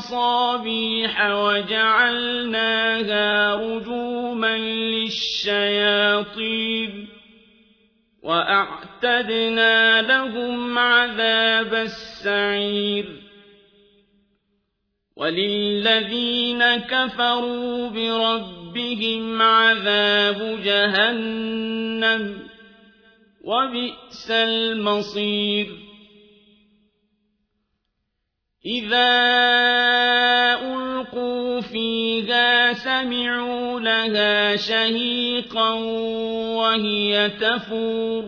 بمصابيح وجعلناها رجوما للشياطين وأعتدنا لهم عذاب السعير وللذين كفروا بربهم عذاب جهنم وبئس المصير إذا سمعوا لها شهيقا وهي تفور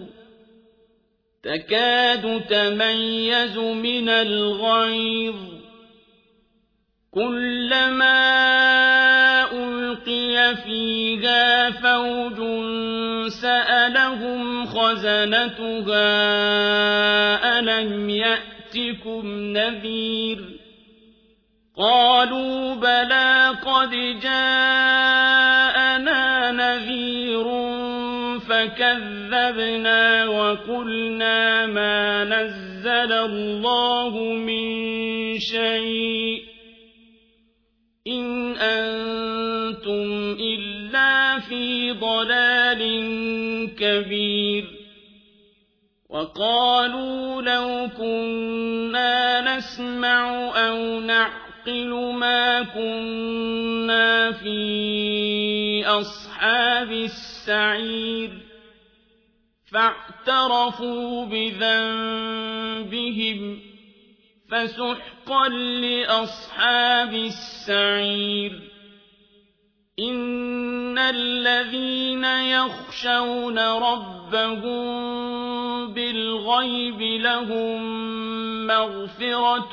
تكاد تميز من الغيظ كلما ألقي فيها فوج سألهم خزنتها ألم يأتكم نذير قالوا بلى قد جاءنا نذير فكذبنا وقلنا ما نزل الله من شيء إن أنتم إلا في ضلال كبير وقالوا لو كنا نسمع أو نعقل ما كنا في أصحاب السعير فاعترفوا بذنبهم فسحقا لأصحاب السعير إن الذين يخشون ربهم بالغيب لهم مغفرة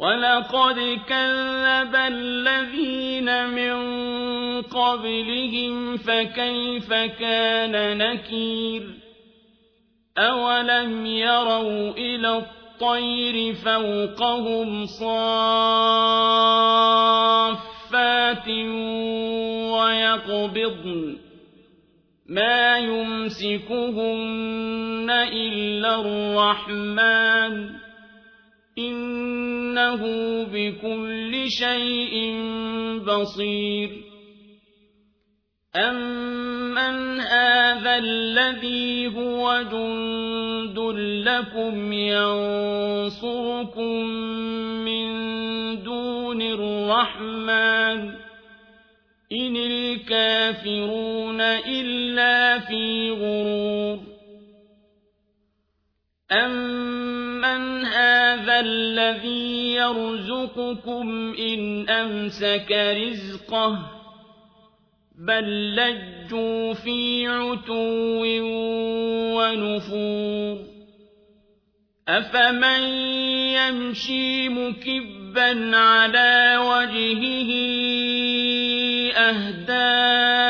ولقد كذب الذين من قبلهم فكيف كان نكير أولم يروا إلى الطير فوقهم صافات ويقبضن ما يمسكهن إلا الرحمن إنه بكل شيء بصير. أمن هذا الذي هو جند لكم ينصركم من دون الرحمن إن الكافرون إلا في غرور. أمن هذا الذي يرزقكم إن أمسك رزقه بل لجوا في عتو ونفور أفمن يمشي مكبا على وجهه أهداء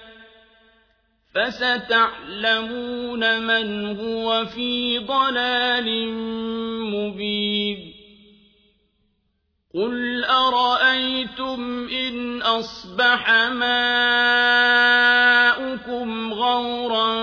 فستعلمون من هو في ضلال مبين. قل أرأيتم إن أصبح ماؤكم غورا